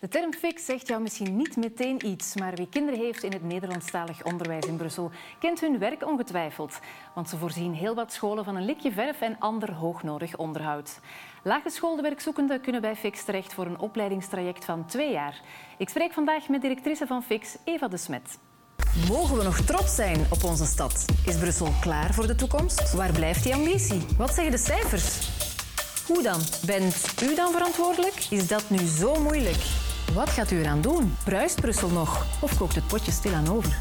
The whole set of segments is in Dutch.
De term fix zegt jou misschien niet meteen iets, maar wie kinderen heeft in het Nederlandstalig onderwijs in Brussel kent hun werk ongetwijfeld. Want ze voorzien heel wat scholen van een likje verf en ander hoognodig onderhoud. Laaggeschoolde werkzoekenden kunnen bij Fix terecht voor een opleidingstraject van twee jaar. Ik spreek vandaag met directrice van Fix, Eva de Smet. Mogen we nog trots zijn op onze stad? Is Brussel klaar voor de toekomst? Waar blijft die ambitie? Wat zeggen de cijfers? Hoe dan? Bent u dan verantwoordelijk? Is dat nu zo moeilijk? Wat gaat u eraan doen? Bruist Brussel nog? Of kookt het potje stilaan over?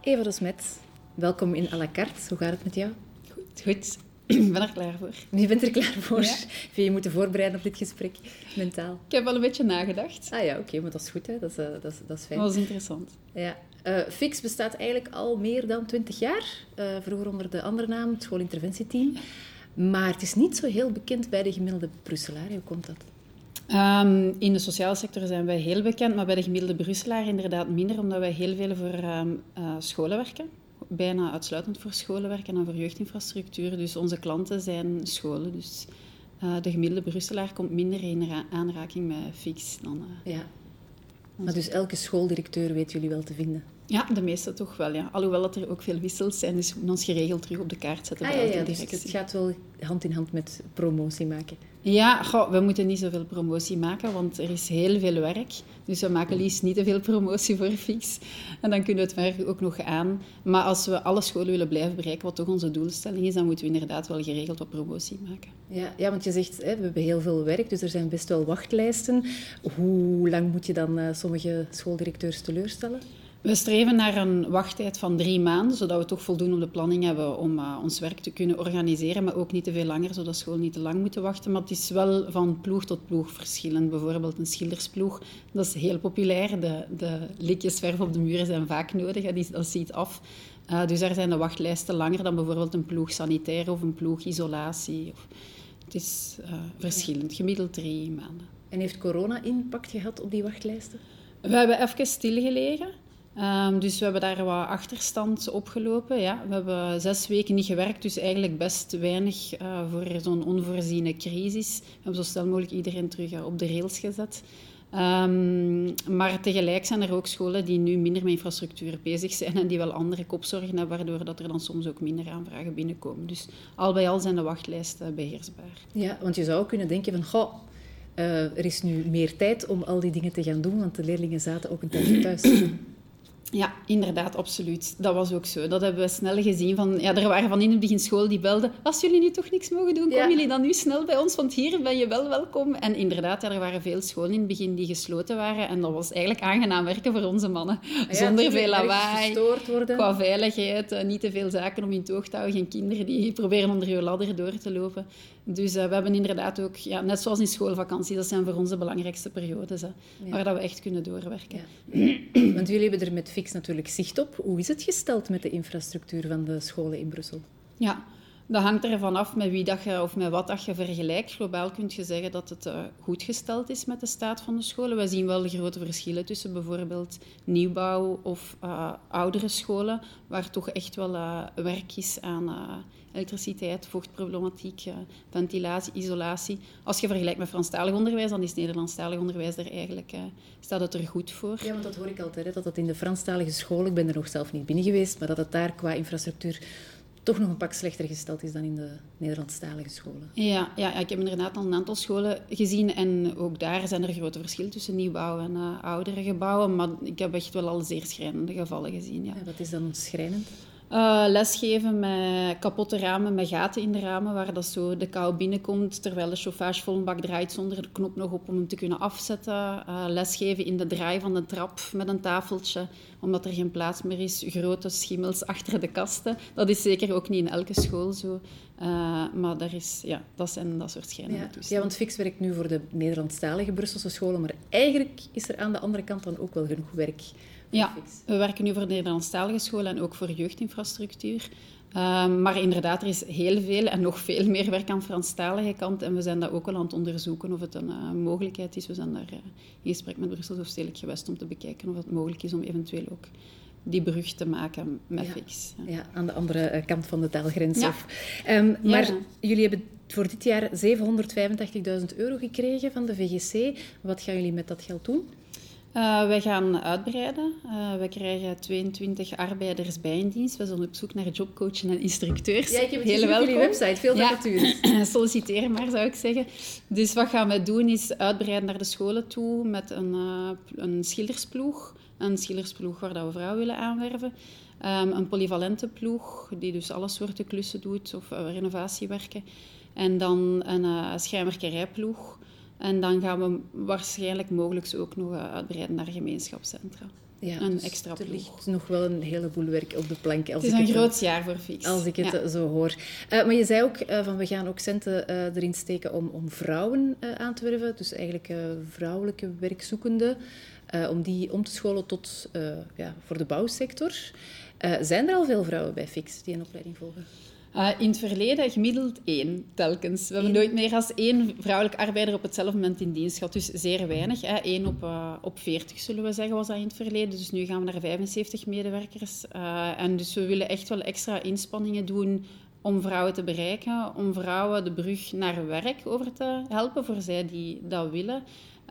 Eva de Smet, welkom in à la carte. Hoe gaat het met jou? Goed, goed. Ik ben er klaar voor. Je bent er klaar voor? Ja. Heb je je moeten voorbereiden op dit gesprek, mentaal? Ik heb wel een beetje nagedacht. Ah ja, oké, maar dat is goed, hè? Dat, is, uh, dat, is, dat is fijn. Dat was interessant. Ja. Uh, Fix bestaat eigenlijk al meer dan twintig jaar. Uh, vroeger onder de andere naam, het schoolinterventieteam. Maar het is niet zo heel bekend bij de gemiddelde Brusselaar. Hoe komt dat? Um, in de sociale sector zijn wij heel bekend, maar bij de gemiddelde Brusselaar inderdaad minder, omdat wij heel veel voor um, uh, scholen werken. Bijna uitsluitend voor scholen werken en voor jeugdinfrastructuur. Dus onze klanten zijn scholen. Dus uh, de gemiddelde Brusselaar komt minder in aanraking met fix dan. Uh, ja. Maar dus elke schooldirecteur weet jullie wel te vinden? Ja, de meeste toch wel, ja. Alhoewel dat er ook veel wissels zijn, dus we moeten ons geregeld terug op de kaart zetten ah, bij ja. Dus het gaat wel hand in hand met promotie maken. Ja, goh, we moeten niet zoveel promotie maken, want er is heel veel werk. Dus we maken liefst niet te veel promotie voor fix. En dan kunnen we het werk ook nog aan. Maar als we alle scholen willen blijven bereiken, wat toch onze doelstelling is, dan moeten we inderdaad wel geregeld wat promotie maken. Ja, ja want je zegt, hè, we hebben heel veel werk, dus er zijn best wel wachtlijsten. Hoe lang moet je dan uh, sommige schooldirecteurs teleurstellen? We streven naar een wachttijd van drie maanden, zodat we toch voldoende planning hebben om uh, ons werk te kunnen organiseren, maar ook niet te veel langer, zodat scholen niet te lang moeten wachten. Maar het is wel van ploeg tot ploeg verschillend. Bijvoorbeeld een schildersploeg, dat is heel populair. De, de likjes verf op de muren zijn vaak nodig, en dat ziet af. Uh, dus daar zijn de wachtlijsten langer dan bijvoorbeeld een ploeg sanitair of een ploeg isolatie. Of, het is uh, verschillend, gemiddeld drie maanden. En heeft corona impact gehad op die wachtlijsten? We hebben even stilgelegen. Um, dus we hebben daar wat achterstand opgelopen. Ja. We hebben zes weken niet gewerkt, dus eigenlijk best weinig uh, voor zo'n onvoorziene crisis. We hebben zo snel mogelijk iedereen terug uh, op de rails gezet. Um, maar tegelijk zijn er ook scholen die nu minder met infrastructuur bezig zijn en die wel andere kopzorgen hebben, waardoor dat er dan soms ook minder aanvragen binnenkomen. Dus al bij al zijn de wachtlijsten beheersbaar. Ja, want je zou kunnen denken van, goh, uh, er is nu meer tijd om al die dingen te gaan doen, want de leerlingen zaten ook een tijdje thuis. Ja, inderdaad, absoluut. Dat was ook zo. Dat hebben we snel gezien. Van, ja, er waren van in het begin school die belden. Als jullie nu toch niks mogen doen, komen ja. jullie dan nu snel bij ons? Want hier ben je wel welkom. En inderdaad, ja, er waren veel scholen in het begin die gesloten waren. En dat was eigenlijk aangenaam werken voor onze mannen. Ja, Zonder veel lawaai. Worden. Qua veiligheid. Uh, niet te veel zaken om in het oog te houden. Geen kinderen die proberen onder je ladder door te lopen. Dus uh, we hebben inderdaad ook, ja, net zoals in schoolvakantie, dat zijn voor ons de belangrijkste periodes. Hè, waar dat we echt kunnen doorwerken. Want jullie hebben er met Fix natuurlijk zicht op. Hoe is het gesteld met de infrastructuur van de scholen in Brussel? Ja, dat hangt ervan af met wie dat je, of met wat dat je vergelijkt. Globaal kun je zeggen dat het uh, goed gesteld is met de staat van de scholen. We zien wel grote verschillen tussen bijvoorbeeld nieuwbouw of uh, oudere scholen, waar toch echt wel uh, werk is aan elektriciteit, vochtproblematiek, ventilatie, isolatie. Als je vergelijkt met Franstalig onderwijs, dan is Nederlandstalig onderwijs er eigenlijk, staat het er goed voor. Ja, want dat hoor ik altijd, hè, dat het in de Franstalige scholen, ik ben er nog zelf niet binnen geweest, maar dat het daar qua infrastructuur toch nog een pak slechter gesteld is dan in de Nederlandstalige scholen. Ja, ja, ik heb inderdaad al een aantal scholen gezien en ook daar zijn er grote verschillen tussen nieuwbouw en uh, oudere gebouwen. Maar ik heb echt wel al zeer schrijnende gevallen gezien. Ja. Ja, wat is dan schrijnend? Uh, lesgeven met kapotte ramen, met gaten in de ramen, waar dat zo de kou binnenkomt, terwijl de chauffage vol een bak draait zonder de knop nog op om hem te kunnen afzetten. Uh, lesgeven in de draai van de trap met een tafeltje, omdat er geen plaats meer is. Grote schimmels achter de kasten. Dat is zeker ook niet in elke school zo. Uh, maar daar is, ja, dat zijn dat soort schijnen. Ja. ja, want Fix werkt nu voor de Nederlandstalige Brusselse scholen, maar eigenlijk is er aan de andere kant dan ook wel genoeg werk. Ja, we werken nu voor de Nederlandstalige scholen en ook voor jeugdinfrastructuur. Um, maar inderdaad, er is heel veel en nog veel meer werk aan Franstalige kant. En we zijn dat ook al aan het onderzoeken of het een uh, mogelijkheid is. We zijn daar uh, in gesprek met Brussels of Stedelijk Gewest om te bekijken of het mogelijk is om eventueel ook die brug te maken met ja. Fix. Ja. ja. aan de andere kant van de taalgrens. Ja. Um, maar jullie hebben voor dit jaar 785.000 euro gekregen van de VGC. Wat gaan jullie met dat geld doen? Uh, wij gaan uitbreiden. Uh, we krijgen 22 arbeiders bij in dienst. We zijn op zoek naar jobcoaches en instructeurs. Ja, ik heb het Hele welkom. jullie website. Veel. Ja, solliciteren maar, zou ik zeggen. Dus wat gaan we doen, is uitbreiden naar de scholen toe met een, uh, een schildersploeg. Een schildersploeg waar we vrouwen willen aanwerven. Um, een polyvalente ploeg, die dus alle soorten klussen doet of renovatiewerken. En dan een schijnwerkerijploeg en dan gaan we waarschijnlijk mogelijk ook nog eh, uitbreiden naar gemeenschapscentra. Ja, een dus extra Er ligt nog wel een heleboel werk op de plank. Als het is een groot jaar voor Fix. Als ik het zo hoor. Uh, maar je zei ook, uh, van we gaan ook centen uh, erin steken om, om vrouwen aan te werven. Dus eigenlijk vrouwelijke werkzoekenden. om die om te scholen tot, ja, voor de bouwsector. zijn er al veel vrouwen bij Fix die een opleiding volgen? Uh, in het verleden gemiddeld één, telkens. We hebben nooit meer als één vrouwelijk arbeider op hetzelfde moment in dienst gehad. Dus zeer weinig. Hè. Eén op, uh, op 40, zullen we zeggen, was dat in het verleden. Dus nu gaan we naar 75 medewerkers. Uh, en dus we willen echt wel extra inspanningen doen om vrouwen te bereiken. Om vrouwen de brug naar werk over te helpen, voor zij die dat willen.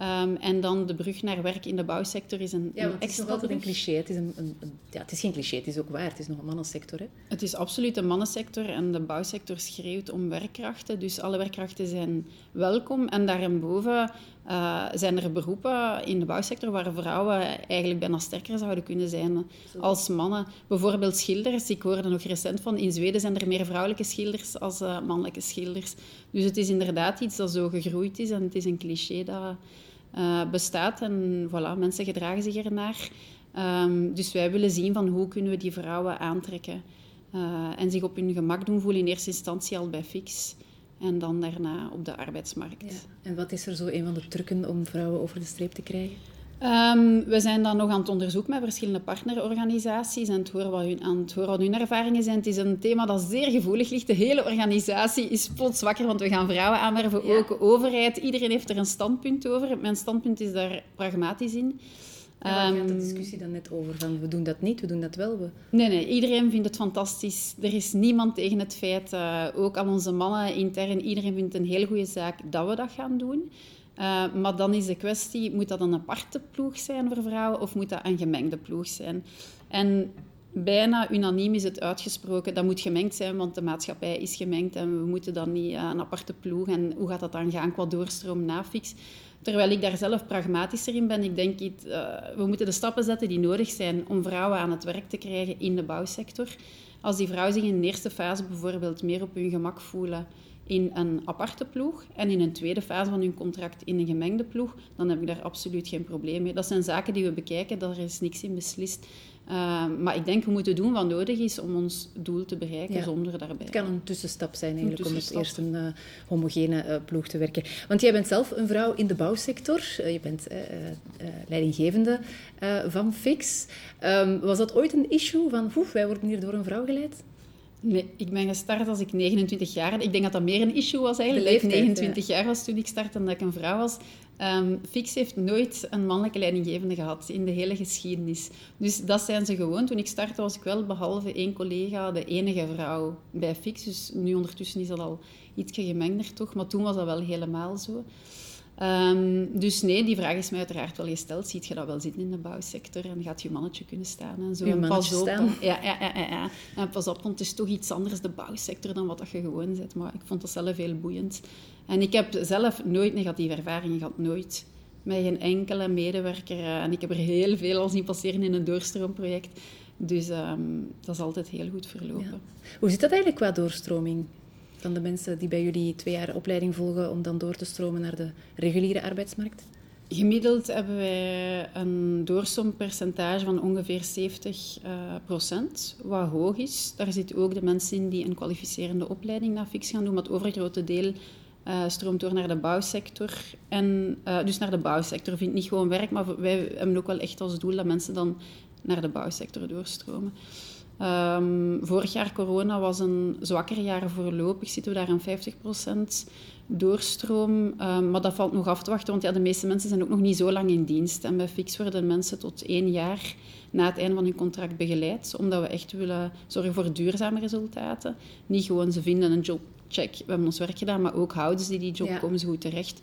Um, en dan de brug naar werk in de bouwsector is een, ja, een extra het is altijd een cliché. Het is, een, een, ja, het is geen cliché, het is ook waar. Het is nog een mannensector. Hè? Het is absoluut een mannensector en de bouwsector schreeuwt om werkkrachten. Dus alle werkkrachten zijn welkom. En daarboven uh, zijn er beroepen in de bouwsector waar vrouwen eigenlijk bijna sterker zouden kunnen zijn als mannen. Bijvoorbeeld schilders. Ik hoorde nog recent van in Zweden zijn er meer vrouwelijke schilders als uh, mannelijke schilders. Dus het is inderdaad iets dat zo gegroeid is en het is een cliché dat uh, bestaat. En voilà, mensen gedragen zich ernaar. Um, dus wij willen zien van hoe kunnen we die vrouwen aantrekken en zich op hun gemak doen voelen in eerste instantie al bij Fix en dan daarna op de arbeidsmarkt. Ja. En wat is er zo een van de trucken om vrouwen over de streep te krijgen? Um, we zijn dan nog aan het onderzoeken met verschillende partnerorganisaties en het horen wat hun, aan het horen wat hun ervaringen zijn. Het is een thema dat zeer gevoelig ligt. De hele organisatie is plots wakker, want we gaan vrouwen aanwerven, ja. ook overheid. Iedereen heeft er een standpunt over. Mijn standpunt is daar pragmatisch in. En waar gaat de ehm, discussie dan net over? Van, we doen dat niet, we doen dat wel. We... Nee, nee, iedereen vindt het fantastisch. Er is niemand tegen het feit, uh, ook al onze mannen intern, iedereen vindt het een hele goede zaak dat we dat gaan doen. Uh, maar dan is de kwestie, moet dat een aparte ploeg zijn voor vrouwen of moet dat een gemengde ploeg zijn? En bijna unaniem is het uitgesproken, dat moet gemengd zijn, want de maatschappij is gemengd en we moeten dan niet uh, een aparte ploeg. En hoe gaat dat dan gaan qua doorstroom na fix? Terwijl ik daar zelf pragmatischer in ben. Ik denk, uh, we moeten de stappen zetten die nodig zijn om vrouwen aan het werk te krijgen in de bouwsector. Als die vrouwen zich in de eerste fase bijvoorbeeld meer op hun gemak voelen in een aparte ploeg en in een tweede fase van hun contract in een gemengde ploeg, dan heb ik daar absoluut geen probleem mee. Dat zijn zaken die we bekijken, daar is niks in beslist. Uh, maar ik denk we moeten doen wat nodig is om ons doel te bereiken zonder daarbij. Het kan een tussenstap zijn eigenlijk om het eerst een uh, homogene uh, ploeg te werken. Want jij bent zelf een vrouw in de bouwsector. je bent leidinggevende van Fix. Um, was dat ooit een issue van, oef, wij worden hier door een vrouw geleid? Nee, ik ben gestart als ik 29 jaar... Ik denk dat dat meer een issue was eigenlijk. Dat ik 29 jaar was toen ik startte en dat ik een vrouw was. Um, Fix heeft nooit een mannelijke leidinggevende gehad in de hele geschiedenis. Dus dat zijn ze gewoon. Toen ik startte was ik wel, behalve één collega, de enige vrouw bij Fix. Dus nu ondertussen is dat al iets gemengder toch. Maar toen was dat wel helemaal zo. Um, dus nee, die vraag is mij uiteraard wel gesteld. Ziet je dat wel zitten in de bouwsector en gaat je mannetje kunnen staan? En zo. Je pas op, staan? Ja, ja, ja, ja, En pas op, want het is toch iets anders, de bouwsector, dan wat dat je gewoon zit. Maar ik vond dat zelf heel boeiend. En ik heb zelf nooit negatieve ervaringen gehad, nooit. Met geen enkele medewerker. Eh, en ik heb er heel veel al zien passeren in een doorstroomproject. Dus um, dat is altijd heel goed verlopen. Hoe zit dat eigenlijk qua doorstroming? Van de mensen die bij jullie twee jaar opleiding volgen om dan door te stromen naar de reguliere arbeidsmarkt? Gemiddeld hebben wij een doorstroompercentage van ongeveer 70 uh, eh, procent, wat hoog is. Daar zitten ook de mensen in die een kwalificerende opleiding naar fix gaan doen, maar het overgrote deel uh, stroomt door naar de bouwsector. En, uh, dus naar de bouwsector vindt niet gewoon werk, maar wij hebben ook wel echt als doel dat mensen dan naar de bouwsector doorstromen. Um, vorig jaar corona was een zwakker jaar voorlopig. Zitten we daar aan 50% doorstroom. Um, maar dat valt nog af te wachten, want ja, de meeste mensen zijn ook nog niet zo lang in dienst. En bij Fix worden mensen tot één jaar na het einde van hun contract begeleid. Omdat we echt willen zorgen voor duurzame resultaten. Niet gewoon ze vinden een job check, we hebben ons werk gedaan, maar ook houden ze die job, komen ze goed terecht.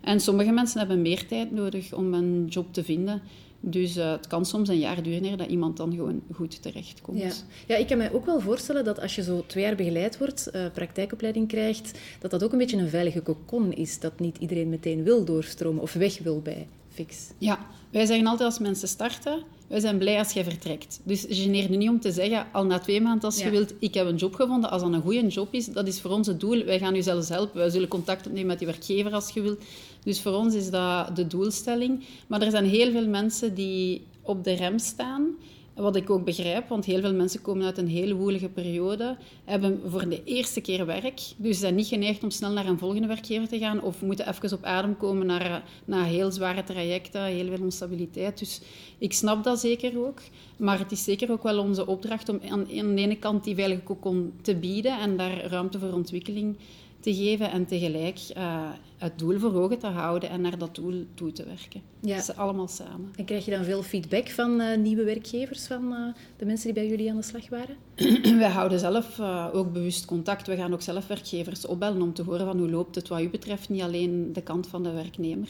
En sommige mensen hebben meer tijd nodig om een job te vinden. Dus uh, het kan soms een jaar duren dat iemand dan gewoon goed terechtkomt. Ja. ja, ik kan me ook wel voorstellen dat als je zo twee jaar begeleid wordt, uh, praktijkopleiding krijgt, dat dat ook een beetje een veilige kokon is. Dat niet iedereen meteen wil doorstromen of weg wil bij Fix. Ja, wij zeggen altijd als mensen starten, wij zijn blij als jij vertrekt. Dus geneer nu niet om te zeggen, al na twee maanden als je wilt, ik heb een job gevonden. Als dat een goede job is, dat is voor ons het doel. Wij gaan u zelfs helpen. Wij zullen contact opnemen met die werkgever als je wilt. Dus voor ons is dat de doelstelling. Maar er zijn heel veel mensen die op de rem staan wat ik ook begrijp, want heel veel mensen komen uit een hele woelige periode, hebben voor de eerste keer werk, dus zijn niet geneigd om snel naar een volgende werkgever te gaan of moeten even op adem komen naar, naar heel zware trajecten, heel veel onstabiliteit. Dus ik snap dat zeker ook, maar het is zeker ook wel onze opdracht om aan, aan de ene kant die veilige kokon te bieden en daar ruimte voor ontwikkeling te geven en tegelijk uh, het doel voor ogen te houden en naar dat doel toe te werken. Ja. Dat is allemaal samen. En krijg je dan veel feedback van uh, nieuwe werkgevers, van uh, de mensen die bij jullie aan de slag waren? Wij houden zelf ook bewust contact. We gaan ook zelf werkgevers opbellen om te horen van hoe loopt het wat u betreft, niet alleen de kant van de werknemer.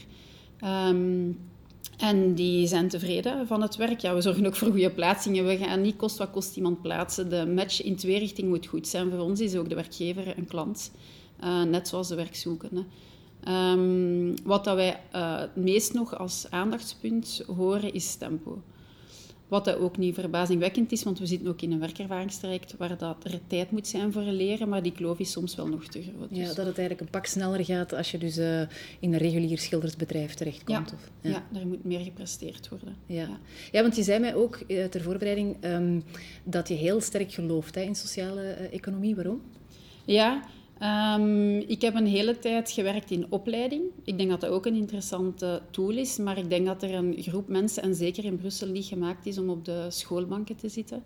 Um, en die zijn tevreden van het werk. Ja, we zorgen ook voor goede plaatsingen. We gaan niet kost wat kost iemand plaatsen. De match in twee richtingen moet goed zijn. Voor ons is ook de werkgever een klant. Uh, net zoals de werkzoekende. Um, wat dat wij uh, het meest nog als aandachtspunt horen is tempo. Wat dat ook niet verbazingwekkend is, want we zitten ook in een werkervaringstraject waar dat er tijd moet zijn voor leren, maar die kloof is soms wel nog te groot. Dus. Ja, dat het eigenlijk een pak sneller gaat als je dus uh, in een regulier schildersbedrijf terechtkomt. Ja, of, ja. ja er moet meer gepresteerd worden. Ja, ja. ja want je zei mij ook ter voorbereiding um, dat je heel sterk gelooft hè, in sociale economie. Waarom? Ja, Um, ik heb een hele tijd gewerkt in opleiding. Ik denk dat dat ook een interessante tool is, maar ik denk dat er een groep mensen, en zeker in Brussel, niet gemaakt is om op de schoolbanken te zitten.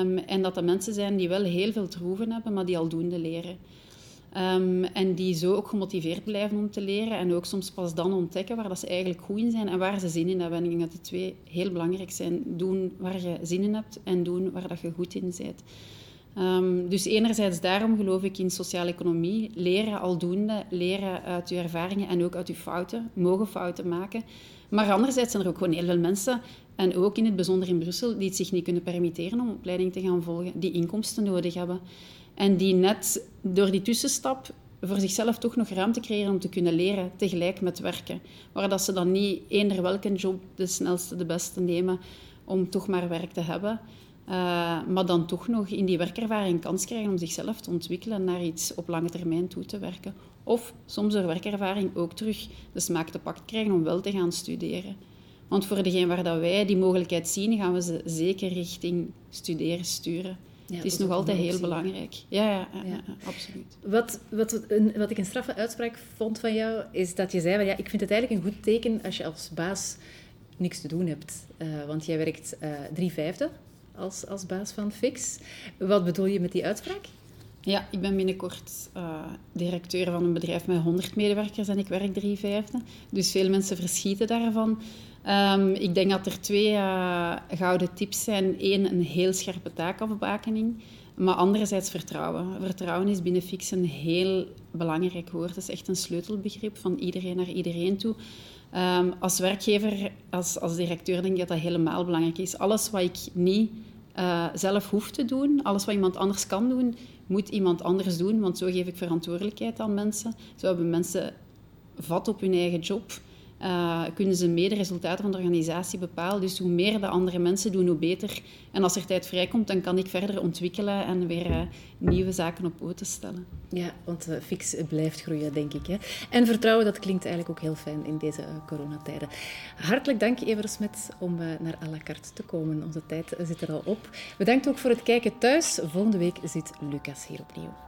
Um, en dat er mensen zijn die wel heel veel troeven hebben, maar die aldoende leren. Um, en die zo ook gemotiveerd blijven om te leren en ook soms pas dan ontdekken waar dat ze eigenlijk goed in zijn en waar ze zin in hebben. En ik denk dat die twee heel belangrijk zijn. Doen waar je zin in hebt en doen waar dat je goed in bent. Um, dus enerzijds daarom geloof ik in sociale economie. Leren aldoende, leren uit je ervaringen en ook uit je fouten. Mogen fouten maken. Maar anderzijds zijn er ook gewoon heel veel mensen, en ook in het bijzonder in Brussel, die het zich niet kunnen permitteren om opleiding te gaan volgen, die inkomsten nodig hebben. En die net door die tussenstap voor zichzelf toch nog ruimte creëren om te kunnen leren tegelijk met werken. Waar dat ze dan niet eender welke job de snelste, de beste nemen om toch maar werk te hebben. Uh, maar dan toch nog in die werkervaring kans krijgen om zichzelf te ontwikkelen naar iets op lange termijn toe te werken. Of soms door werkervaring ook terug de smaak te pakken krijgen om wel te gaan studeren. Want voor degene waar dat wij die mogelijkheid zien, gaan we ze zeker richting studeren sturen. Ja, het is nog altijd heel belangrijk. Ja, ja, ja, ja. absoluut. Wat, wat, wat ik een straffe uitspraak vond van jou, is dat je zei: van, ja, ik vind het eigenlijk een goed teken als je als baas niks te doen hebt. Uh, want jij werkt uh, drie vijfde als, als baas van Fix. Wat bedoel je met die uitspraak? Ja, ik ben binnenkort uh, directeur van een bedrijf met 100 medewerkers en ik werk drie vijfde. Dus veel mensen verschieten daarvan. Um, ik denk dat er twee uh, gouden tips zijn. Eén, een heel scherpe taakafbakening. Maar anderzijds vertrouwen. Vertrouwen is binnen Fix een heel belangrijk woord. Het is echt een sleutelbegrip van iedereen naar iedereen toe. Um, als werkgever, als, als directeur, denk ik dat dat helemaal belangrijk is. Alles wat ik niet uh, zelf hoef te doen, alles wat iemand anders kan doen, moet iemand anders doen. Want zo geef ik verantwoordelijkheid aan mensen. Zo hebben mensen vat op hun eigen job uh, kunnen ze mee de resultaten van de organisatie bepalen. Dus hoe meer de andere mensen doen, hoe beter. En als er tijd vrijkomt, dan kan ik verder ontwikkelen en weer uh, nieuwe zaken op poten stellen. Ja, want uh, Fix blijft groeien, denk ik. Hè? En vertrouwen, dat klinkt eigenlijk ook heel fijn in deze coronatijden. Hartelijk dank, Evers Smet, om naar à la carte te komen. Onze tijd zit er al op. Bedankt ook voor het kijken thuis. Volgende week zit Lucas hier opnieuw.